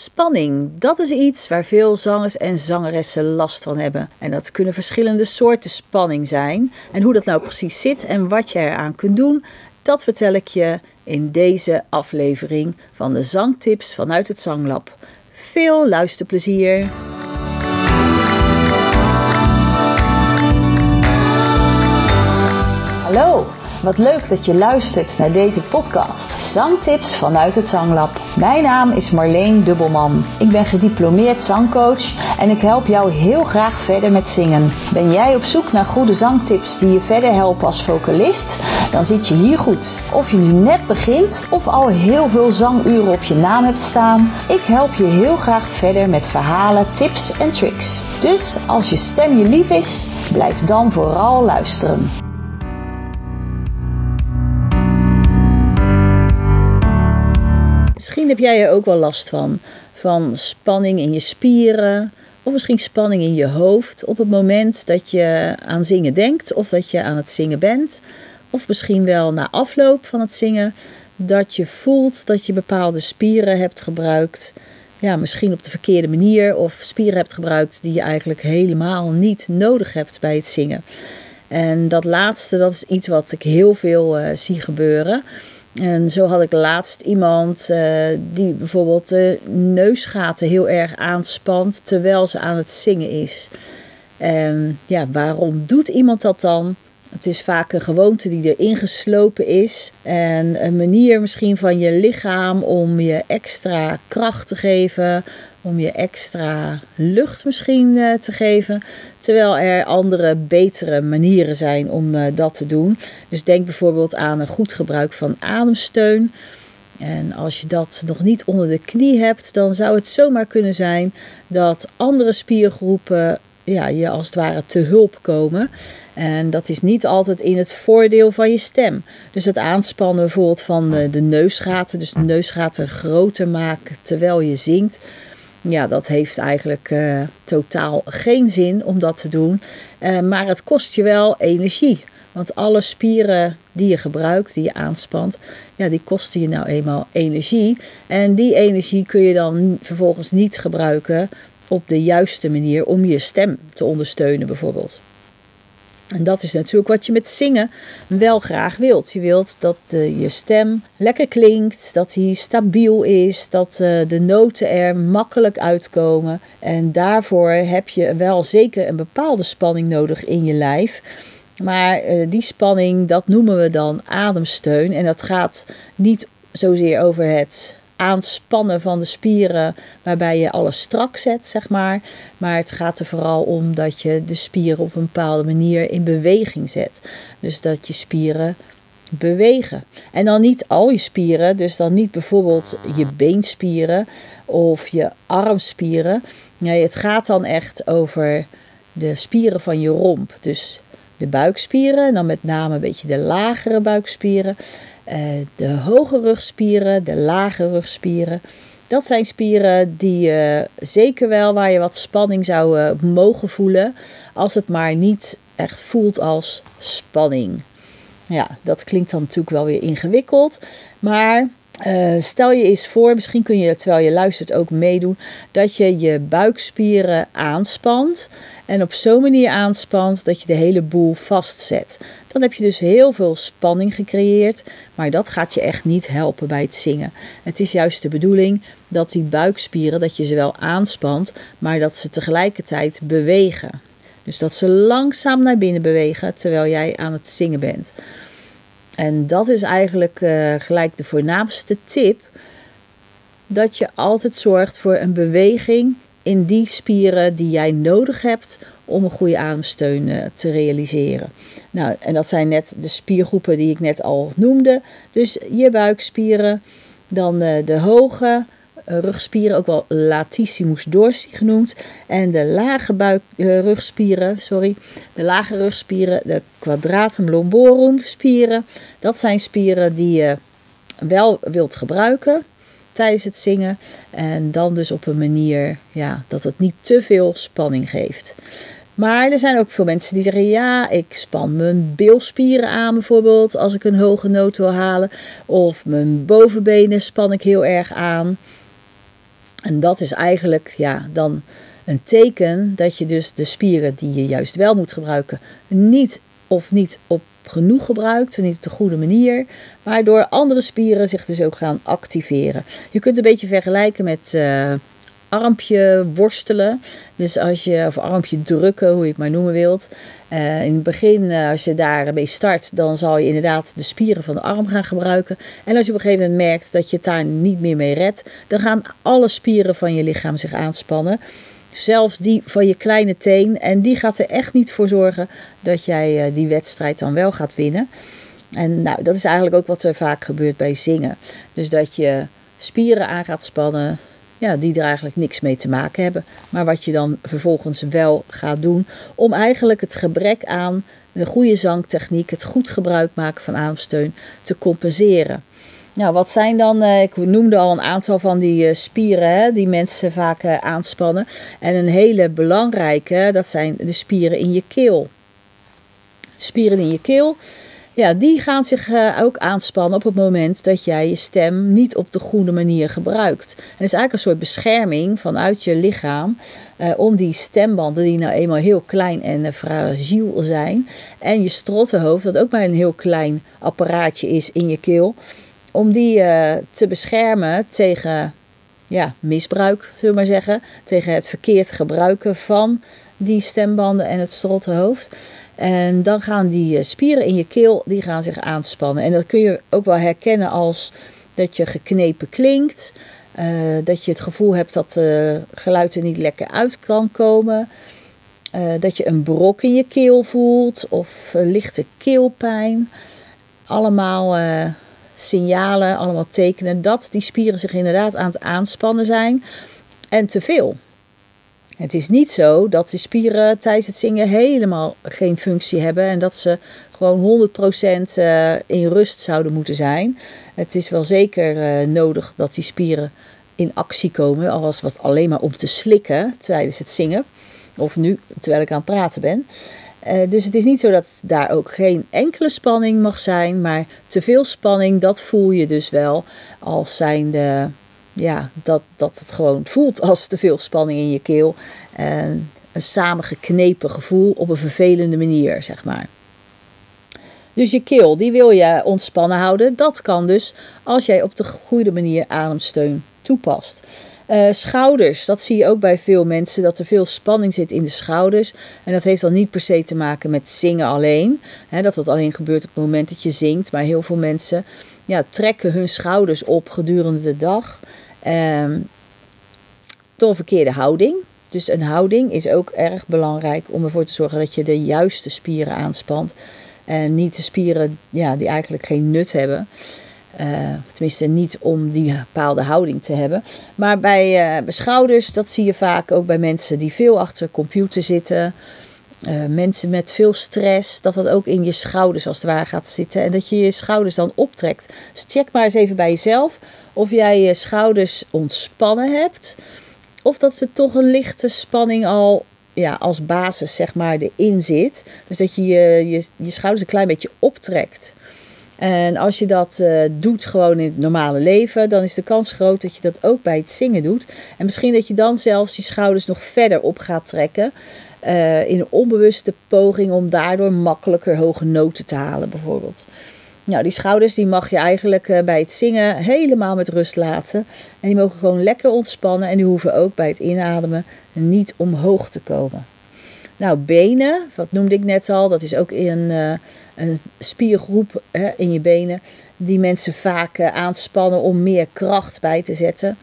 Spanning, dat is iets waar veel zangers en zangeressen last van hebben. En dat kunnen verschillende soorten spanning zijn. En hoe dat nou precies zit en wat je eraan kunt doen, dat vertel ik je in deze aflevering van de Zangtips vanuit het Zanglab. Veel luisterplezier! Hallo! Wat leuk dat je luistert naar deze podcast. Zangtips vanuit het Zanglab. Mijn naam is Marleen Dubbelman. Ik ben gediplomeerd zangcoach en ik help jou heel graag verder met zingen. Ben jij op zoek naar goede zangtips die je verder helpen als vocalist? Dan zit je hier goed. Of je nu net begint of al heel veel zanguren op je naam hebt staan, ik help je heel graag verder met verhalen, tips en tricks. Dus als je stem je lief is, blijf dan vooral luisteren. Misschien heb jij er ook wel last van. Van spanning in je spieren. Of misschien spanning in je hoofd op het moment dat je aan zingen denkt of dat je aan het zingen bent. Of misschien wel na afloop van het zingen dat je voelt dat je bepaalde spieren hebt gebruikt. Ja, misschien op de verkeerde manier of spieren hebt gebruikt die je eigenlijk helemaal niet nodig hebt bij het zingen. En dat laatste, dat is iets wat ik heel veel uh, zie gebeuren. En zo had ik laatst iemand uh, die bijvoorbeeld de neusgaten heel erg aanspant terwijl ze aan het zingen is. Ja, waarom doet iemand dat dan? Het is vaak een gewoonte die erin geslopen is. En een manier misschien van je lichaam om je extra kracht te geven om je extra lucht misschien uh, te geven. Terwijl er andere, betere manieren zijn om uh, dat te doen. Dus denk bijvoorbeeld aan een goed gebruik van ademsteun. En als je dat nog niet onder de knie hebt, dan zou het zomaar kunnen zijn dat andere spiergroepen ja, je als het ware te hulp komen. En dat is niet altijd in het voordeel van je stem. Dus het aanspannen bijvoorbeeld van de, neusgaten, dus de neusgaten groter maken terwijl je zingt ja, dat heeft eigenlijk uh, totaal geen zin om dat te doen. Uh, maar het kost je wel energie. Want alle spieren die je gebruikt, die je aanspant, ja, die kosten je nou eenmaal energie. En die energie kun je dan vervolgens niet gebruiken op de juiste manier om je stem te ondersteunen, bijvoorbeeld. En dat is natuurlijk wat je met zingen wel graag wilt. Je wilt dat uh, je stem lekker klinkt, dat die stabiel is, dat uh, de noten er makkelijk uitkomen. En daarvoor heb je wel zeker een bepaalde spanning nodig in je lijf. Maar uh, die spanning, dat noemen we dan ademsteun. En dat gaat niet zozeer over het aanspannen van de spieren waarbij je alles strak zet, zeg maar. Maar het gaat er vooral om dat je de spieren op een bepaalde manier in beweging zet. Dus dat je spieren bewegen. En dan niet al je spieren, dus dan niet bijvoorbeeld je beenspieren of je armspieren. Nee, het gaat dan echt over de spieren van je romp. Dus de buikspieren, dan met name een beetje de lagere buikspieren. Eh, de hoge rugspieren, de lage rugspieren. Dat zijn spieren die uh, zeker wel waar je wat spanning zou uh, mogen voelen, als het maar niet echt voelt als spanning. Ja, dat klinkt dan natuurlijk wel weer ingewikkeld, maar uh, stel je eens voor, misschien kun je terwijl je luistert ook meedoen, dat je je buikspieren aanspant en op zo'n manier aanspant dat je de hele boel vastzet. Dan heb je dus heel veel spanning gecreëerd, maar dat gaat je echt niet helpen bij het zingen. Het is juist de bedoeling dat die buikspieren, dat je ze wel aanspant, maar dat ze tegelijkertijd bewegen. Dus dat ze langzaam naar binnen bewegen terwijl jij aan het zingen bent. En dat is eigenlijk uh, gelijk de voornaamste tip. Dat je altijd zorgt voor een beweging in die spieren die jij nodig hebt om een goede ademsteun uh, te realiseren. Nou, en dat zijn net de spiergroepen die ik net al noemde. Dus je buikspieren, dan uh, de hoge, eh, rugspieren, ook wel latissimus dorsi genoemd. En de lage buik, uh, rugspieren, sorry, de lage rugspieren, de quadratum lomborum spieren. Dat zijn spieren die je wel wilt gebruiken tijdens het zingen. En dan dus op een manier ja, dat het niet te veel spanning geeft. Maar er zijn ook veel mensen die zeggen: ja, ik span mijn bilspieren aan bijvoorbeeld als ik een hoge noot wil halen. Of mijn bovenbenen span ik heel erg aan. En dat is eigenlijk ja, dan een teken dat je dus de spieren die je juist wel moet gebruiken, niet of niet op genoeg gebruikt, niet op de goede manier, waardoor andere spieren zich dus ook gaan activeren. Je kunt een beetje vergelijken met uh, armpje worstelen. Dus als je, of armpje drukken, hoe je het maar noemen wilt. Uh, in het begin, uh, als je daarmee start, dan zal je inderdaad de spieren van de arm gaan gebruiken. En als je op een gegeven moment merkt dat je het daar niet meer mee redt, dan gaan alle spieren van je lichaam zich aanspannen. Zelfs die van je kleine teen. En die gaat er echt niet voor zorgen dat jij uh, die wedstrijd dan wel gaat winnen. En nou, dat is eigenlijk ook wat er vaak gebeurt bij zingen. Dus dat je spieren aan gaat spannen, ja, die er eigenlijk niks mee te maken hebben. Maar wat je dan vervolgens wel gaat doen om eigenlijk het gebrek aan de goede zangtechniek, het goed gebruik maken van ademsteun te compenseren. Nou, wat zijn dan, uh, ik noemde al een aantal van die uh, spieren hè, die mensen vaak uh, aanspannen. En een hele belangrijke, dat zijn de spieren in je keel. Spieren in je keel, ja, die gaan zich ook aanspannen op het moment dat jij je stem niet op de goede manier gebruikt. Het is eigenlijk een soort bescherming vanuit je lichaam om die stembanden, die nou eenmaal heel klein en fragiel zijn, en je strottenhoofd, dat ook maar een heel klein apparaatje is in je keel om die te beschermen tegen ja, misbruik, zullen we maar zeggen. Tegen het verkeerd gebruiken van die stembanden en het strottenhoofd. En dan gaan die eh, spieren in je keel die gaan zich aanspannen. En dat kun je ook wel herkennen als dat je geknepen klinkt. Uh, dat je het gevoel hebt dat de geluid er niet lekker uit kan komen. Dat je een brok in je keel voelt of lichte keelpijn. Allemaal signalen, allemaal tekenen dat die spieren zich inderdaad aan het aanspannen zijn en te veel. Het is niet zo dat de spieren tijdens het zingen helemaal geen functie hebben en dat ze gewoon 100% eh, in rust zouden moeten zijn. Het is wel zeker eh, nodig dat die spieren in actie komen, al was het alleen maar om te slikken tijdens het zingen. Of nu, terwijl ik aan het praten ben. Uh, dus het is niet zo dat daar ook geen enkele spanning mag zijn, maar te veel spanning, dat voel je dus wel als zijnde, ja, dat, dat het gewoon voelt als te veel spanning in je keel. En een samengeknepen gevoel op een vervelende manier, zeg maar. Dus je keel, die wil je ontspannen houden. Dat kan dus als jij op de goede manier ademsteun toepast. Uh, schouders, dat zie je ook bij veel mensen, dat er veel spanning zit in de schouders. En dat heeft dan niet per se te maken met zingen alleen. Hè, dat dat alleen gebeurt op het moment dat je zingt. Maar heel veel mensen ja, trekken hun schouders op gedurende de dag. Uh, door een verkeerde houding. Dus een houding is ook erg belangrijk om ervoor te zorgen dat je de juiste spieren aanspant. En niet de spieren ja, die eigenlijk geen nut hebben. Uh, tenminste, niet om die bepaalde houding te hebben. Maar bij, uh, schouders, dat zie je vaak ook bij mensen die veel achter computer zitten. Uh, mensen met veel stress, dat dat ook in je schouders als het ware gaat zitten. En dat je je schouders dan optrekt. Dus check maar eens even bij jezelf of jij je schouders ontspannen hebt. Of dat er toch een lichte spanning al ja, als basis zeg maar erin zit. Dus dat je, je, je schouders een klein beetje optrekt. En als je dat uh, doet gewoon in het normale leven, dan is de kans groot dat je dat ook bij het zingen doet. En misschien dat je dan zelfs je schouders nog verder op gaat trekken. Uh, in een onbewuste poging om daardoor makkelijker hoge noten te halen, bijvoorbeeld. Nou, die schouders die mag je eigenlijk uh, bij het zingen helemaal met rust laten. En die mogen gewoon lekker ontspannen en die hoeven ook bij het inademen niet omhoog te komen. Nou, benen, wat noemde ik net al, dat is ook een, uh, een spiergroep hè, in je benen die mensen vaak uh, aanspannen om meer kracht bij te zetten.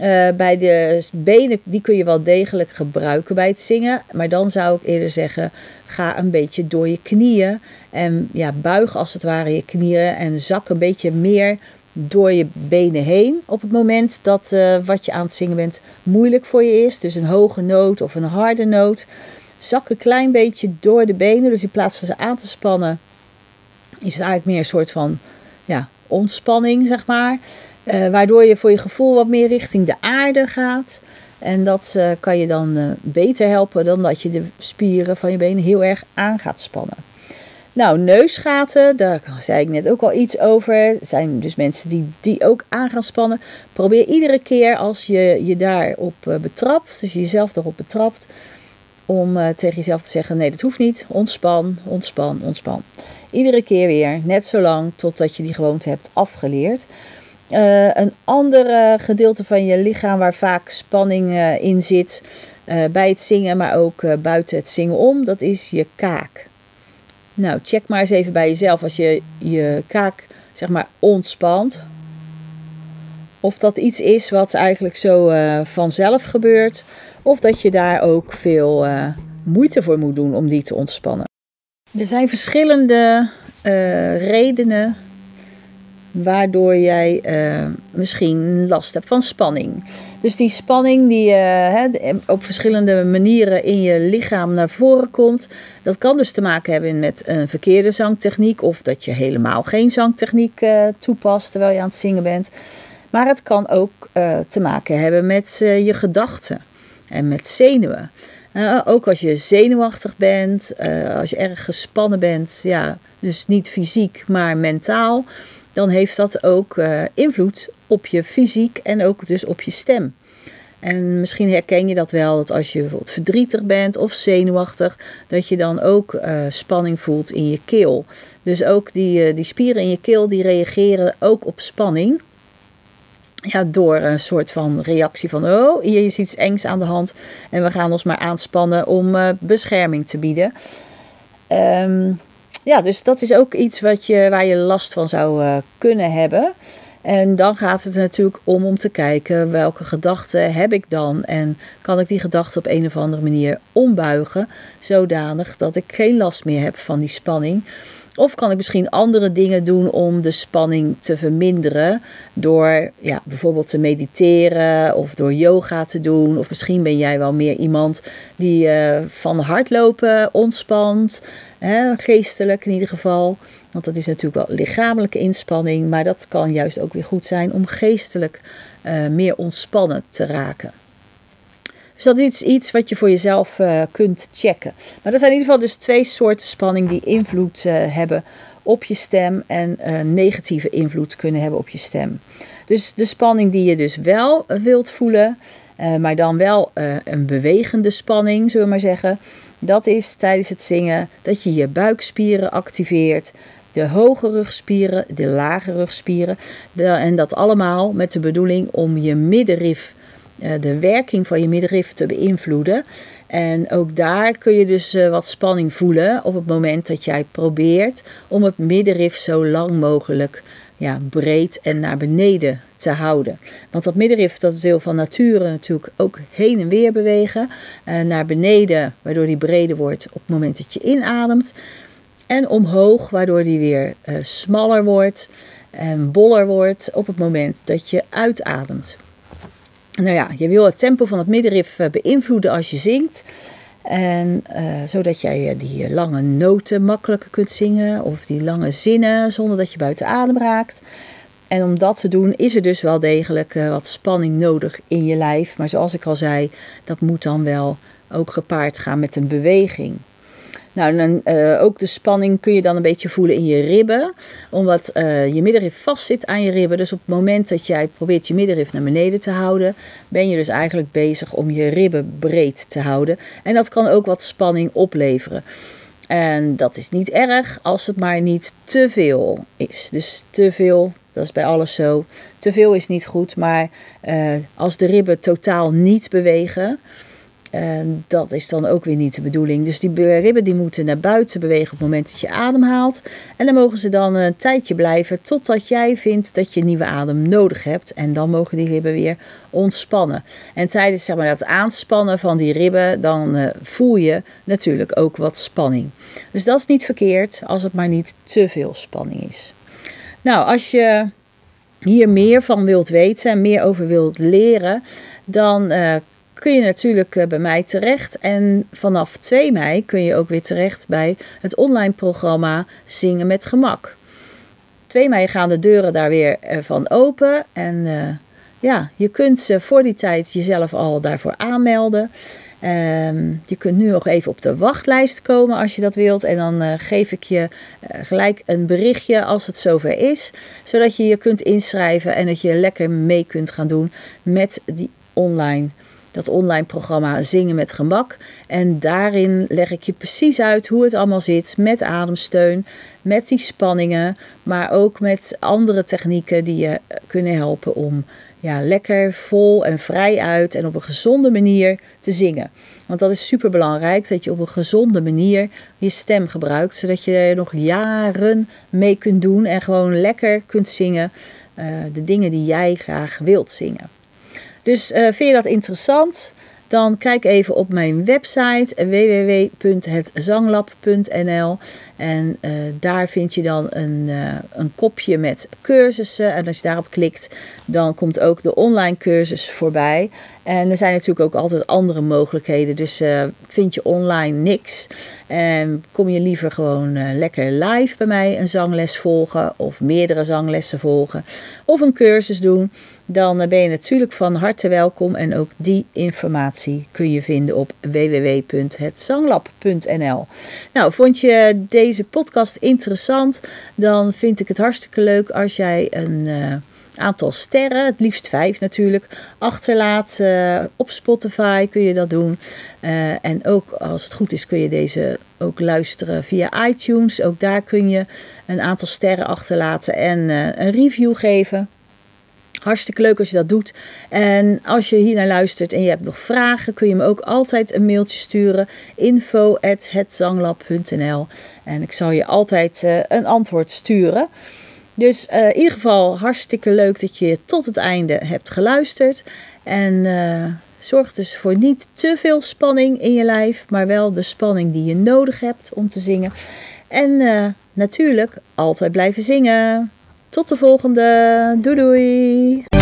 Uh, bij de benen, die kun je wel degelijk gebruiken bij het zingen. Maar dan zou ik eerder zeggen, ga een beetje door je knieën. En ja, buig als het ware je knieën en zak een beetje meer door je benen heen. Op het moment dat wat je aan het zingen bent moeilijk voor je is. Dus een hoge noot of een harde noot zak een klein beetje door de benen. Dus in plaats van ze aan te spannen, is het eigenlijk meer een soort van ja, ontspanning, zeg maar. Uh, waardoor je voor je gevoel wat meer richting de aarde gaat. En dat uh, kan je dan uh, beter helpen dan dat je de spieren van je benen heel erg aan gaat spannen. Nou, neusgaten, daar zei ik net ook al iets over. Er zijn dus mensen die die ook aan gaan spannen. Probeer iedere keer als je je daarop betrapt, dus jezelf daarop betrapt, om uh, tegen jezelf te zeggen: nee, dat hoeft niet. Ontspan, ontspan, ontspan. Iedere keer weer, net zo lang totdat je die gewoonte hebt afgeleerd. Uh, een ander gedeelte van je lichaam waar vaak spanning in zit, bij het zingen, maar ook buiten het zingen om, dat is je kaak. Nou, check maar eens even bij jezelf als je je kaak zeg maar ontspant. Of dat iets is wat eigenlijk zo uh, vanzelf gebeurt. Of dat je daar ook veel uh, moeite voor moet doen om die te ontspannen. Er zijn verschillende uh, redenen waardoor jij misschien last hebt van spanning. Dus die spanning die op verschillende manieren in je lichaam naar voren komt, dat kan dus te maken hebben met een verkeerde zangtechniek of dat je helemaal geen zangtechniek toepast terwijl je aan het zingen bent. Maar het kan ook te maken hebben met je gedachten en met zenuwen. ook als je zenuwachtig bent, als je erg gespannen bent, ja, dus niet fysiek, maar mentaal, dan heeft dat ook invloed op je fysiek en ook dus op je stem. En misschien herken je dat wel, dat als je bijvoorbeeld verdrietig bent of zenuwachtig, dat je dan ook spanning voelt in je keel. Dus ook die, die spieren in je keel, die reageren ook op spanning. Ja, door een soort van reactie van, oh, hier is iets engs aan de hand en we gaan ons maar aanspannen om uh, bescherming te bieden. Um, ja, dus dat is ook iets wat je, waar je last van zou uh, kunnen hebben. En dan gaat het natuurlijk om om te kijken welke gedachten heb ik dan en kan ik die gedachten op een of andere manier ombuigen zodanig dat ik geen last meer heb van die spanning. Of kan ik misschien andere dingen doen om de spanning te verminderen door ja, bijvoorbeeld te mediteren of door yoga te doen. Of misschien ben jij wel meer iemand die uh, van hardlopen ontspant, hè, geestelijk in ieder geval. Want dat is natuurlijk wel lichamelijke inspanning, maar dat kan juist ook weer goed zijn om geestelijk uh, meer ontspannen te raken. Dus dat is iets wat je voor jezelf uh, kunt checken. Maar dat zijn in ieder geval dus twee soorten spanning die invloed uh, hebben op je stem en uh, negatieve invloed kunnen hebben op je stem. Dus de spanning die je dus wel wilt voelen, maar dan wel een bewegende spanning, zullen we maar zeggen. Dat is tijdens het zingen dat je je buikspieren activeert, de hoge rugspieren, de lage rugspieren. En dat allemaal met de bedoeling om je middenrif eh, de werking van je middenrif te beïnvloeden. En ook daar kun je dus eh, wat spanning voelen op het moment dat jij probeert om het middenrif zo lang mogelijk ja, breed en naar beneden te houden. Want dat middenrif dat wil van nature natuurlijk ook heen en weer bewegen. Uh, naar beneden, waardoor die breder wordt op het moment dat je inademt. En omhoog, waardoor die weer smaller wordt en boller wordt op het moment dat je uitademt. Nou ja, je wil het tempo van het middenrif eh, beïnvloeden als je zingt. En uh, zodat jij eh, die lange noten makkelijker kunt zingen of die lange zinnen zonder dat je buiten adem raakt. En om dat te doen is er dus wel degelijk wat spanning nodig in je lijf. Maar zoals ik al zei, dat moet dan wel ook gepaard gaan met een beweging. Nou, dan, uh, ook de spanning kun je dan een beetje voelen in je ribben, omdat uh, je middenrif vast zit aan je ribben. Dus op het moment dat jij probeert je middenrif naar beneden te houden, ben je dus eigenlijk bezig om je ribben breed te houden. En dat kan ook wat spanning opleveren. En dat is niet erg als het maar niet te veel is. Dus te veel, dat is bij alles zo. Te veel is niet goed, maar uh, als de ribben totaal niet bewegen en dat is dan ook weer niet de bedoeling. Dus die ribben die moeten naar buiten bewegen op het moment dat je adem haalt. En dan mogen ze dan een tijdje blijven totdat jij vindt dat je nieuwe adem nodig hebt. En dan mogen die ribben weer ontspannen. En tijdens zeg maar, dat aanspannen van die ribben, dan uh, voel je natuurlijk ook wat spanning. Dus dat is niet verkeerd als het maar niet te veel spanning is. Nou, als je hier meer van wilt weten en meer over wilt leren, dan uh, kun je natuurlijk eh, bij mij terecht. En vanaf 2 mei kun je ook weer terecht bij het online programma Zingen met Gemak. 2 mei gaan de deuren daar weer eh, van open. En uh, ja, je kunt voor die tijd jezelf al daarvoor aanmelden. Ehm, je kunt nu nog even op de wachtlijst komen als je dat wilt. En dan geef ik je gelijk een berichtje als het zover is. Zodat je je kunt inschrijven en dat je lekker mee kunt gaan doen met die online dat online programma Zingen met Gemak. En daarin leg ik je precies uit hoe het allemaal zit met ademsteun, met die spanningen, maar ook met andere technieken die je kunnen helpen om ja, lekker vol en vrij uit en op een gezonde manier te zingen. Want dat is super belangrijk dat je op een gezonde manier je stem gebruikt, zodat je er nog jaren mee kunt doen en gewoon lekker kunt zingen uh, de dingen die jij graag wilt zingen. Dus uh, vind je dat interessant? Dan kijk even op mijn website www.hetzanglab.nl en uh, daar vind je dan een, een kopje met cursussen. En als je daarop klikt, dan komt ook de online cursus voorbij. En er zijn natuurlijk ook altijd andere mogelijkheden. Dus uh, vind je online niks. En kom je liever gewoon lekker live bij mij een zangles volgen. Of meerdere zanglessen volgen. Of een cursus doen. Dan ben je natuurlijk van harte welkom. En ook die informatie kun je vinden op www.hetzanglab.nl. Nou, vond je deze podcast interessant, dan vind ik het hartstikke leuk als jij een aantal sterren, het liefst vijf natuurlijk, achterlaat. Op Spotify kun je dat doen. Uh, en ook als het goed is kun je deze ook luisteren via iTunes. Ook daar kun je een aantal sterren achterlaten en een review geven. Hartstikke leuk als je dat doet. En als je hier naar luistert en je hebt nog vragen, kun je me ook altijd een mailtje sturen. info.hetzanglab.nl En ik zal je altijd uh, een antwoord sturen. Dus uh, in ieder geval hartstikke leuk dat je tot het einde hebt geluisterd. En uh, zorg dus voor niet te veel spanning in je lijf, maar wel de spanning die je nodig hebt om te zingen. En natuurlijk altijd blijven zingen. Tot de volgende. Doei doei.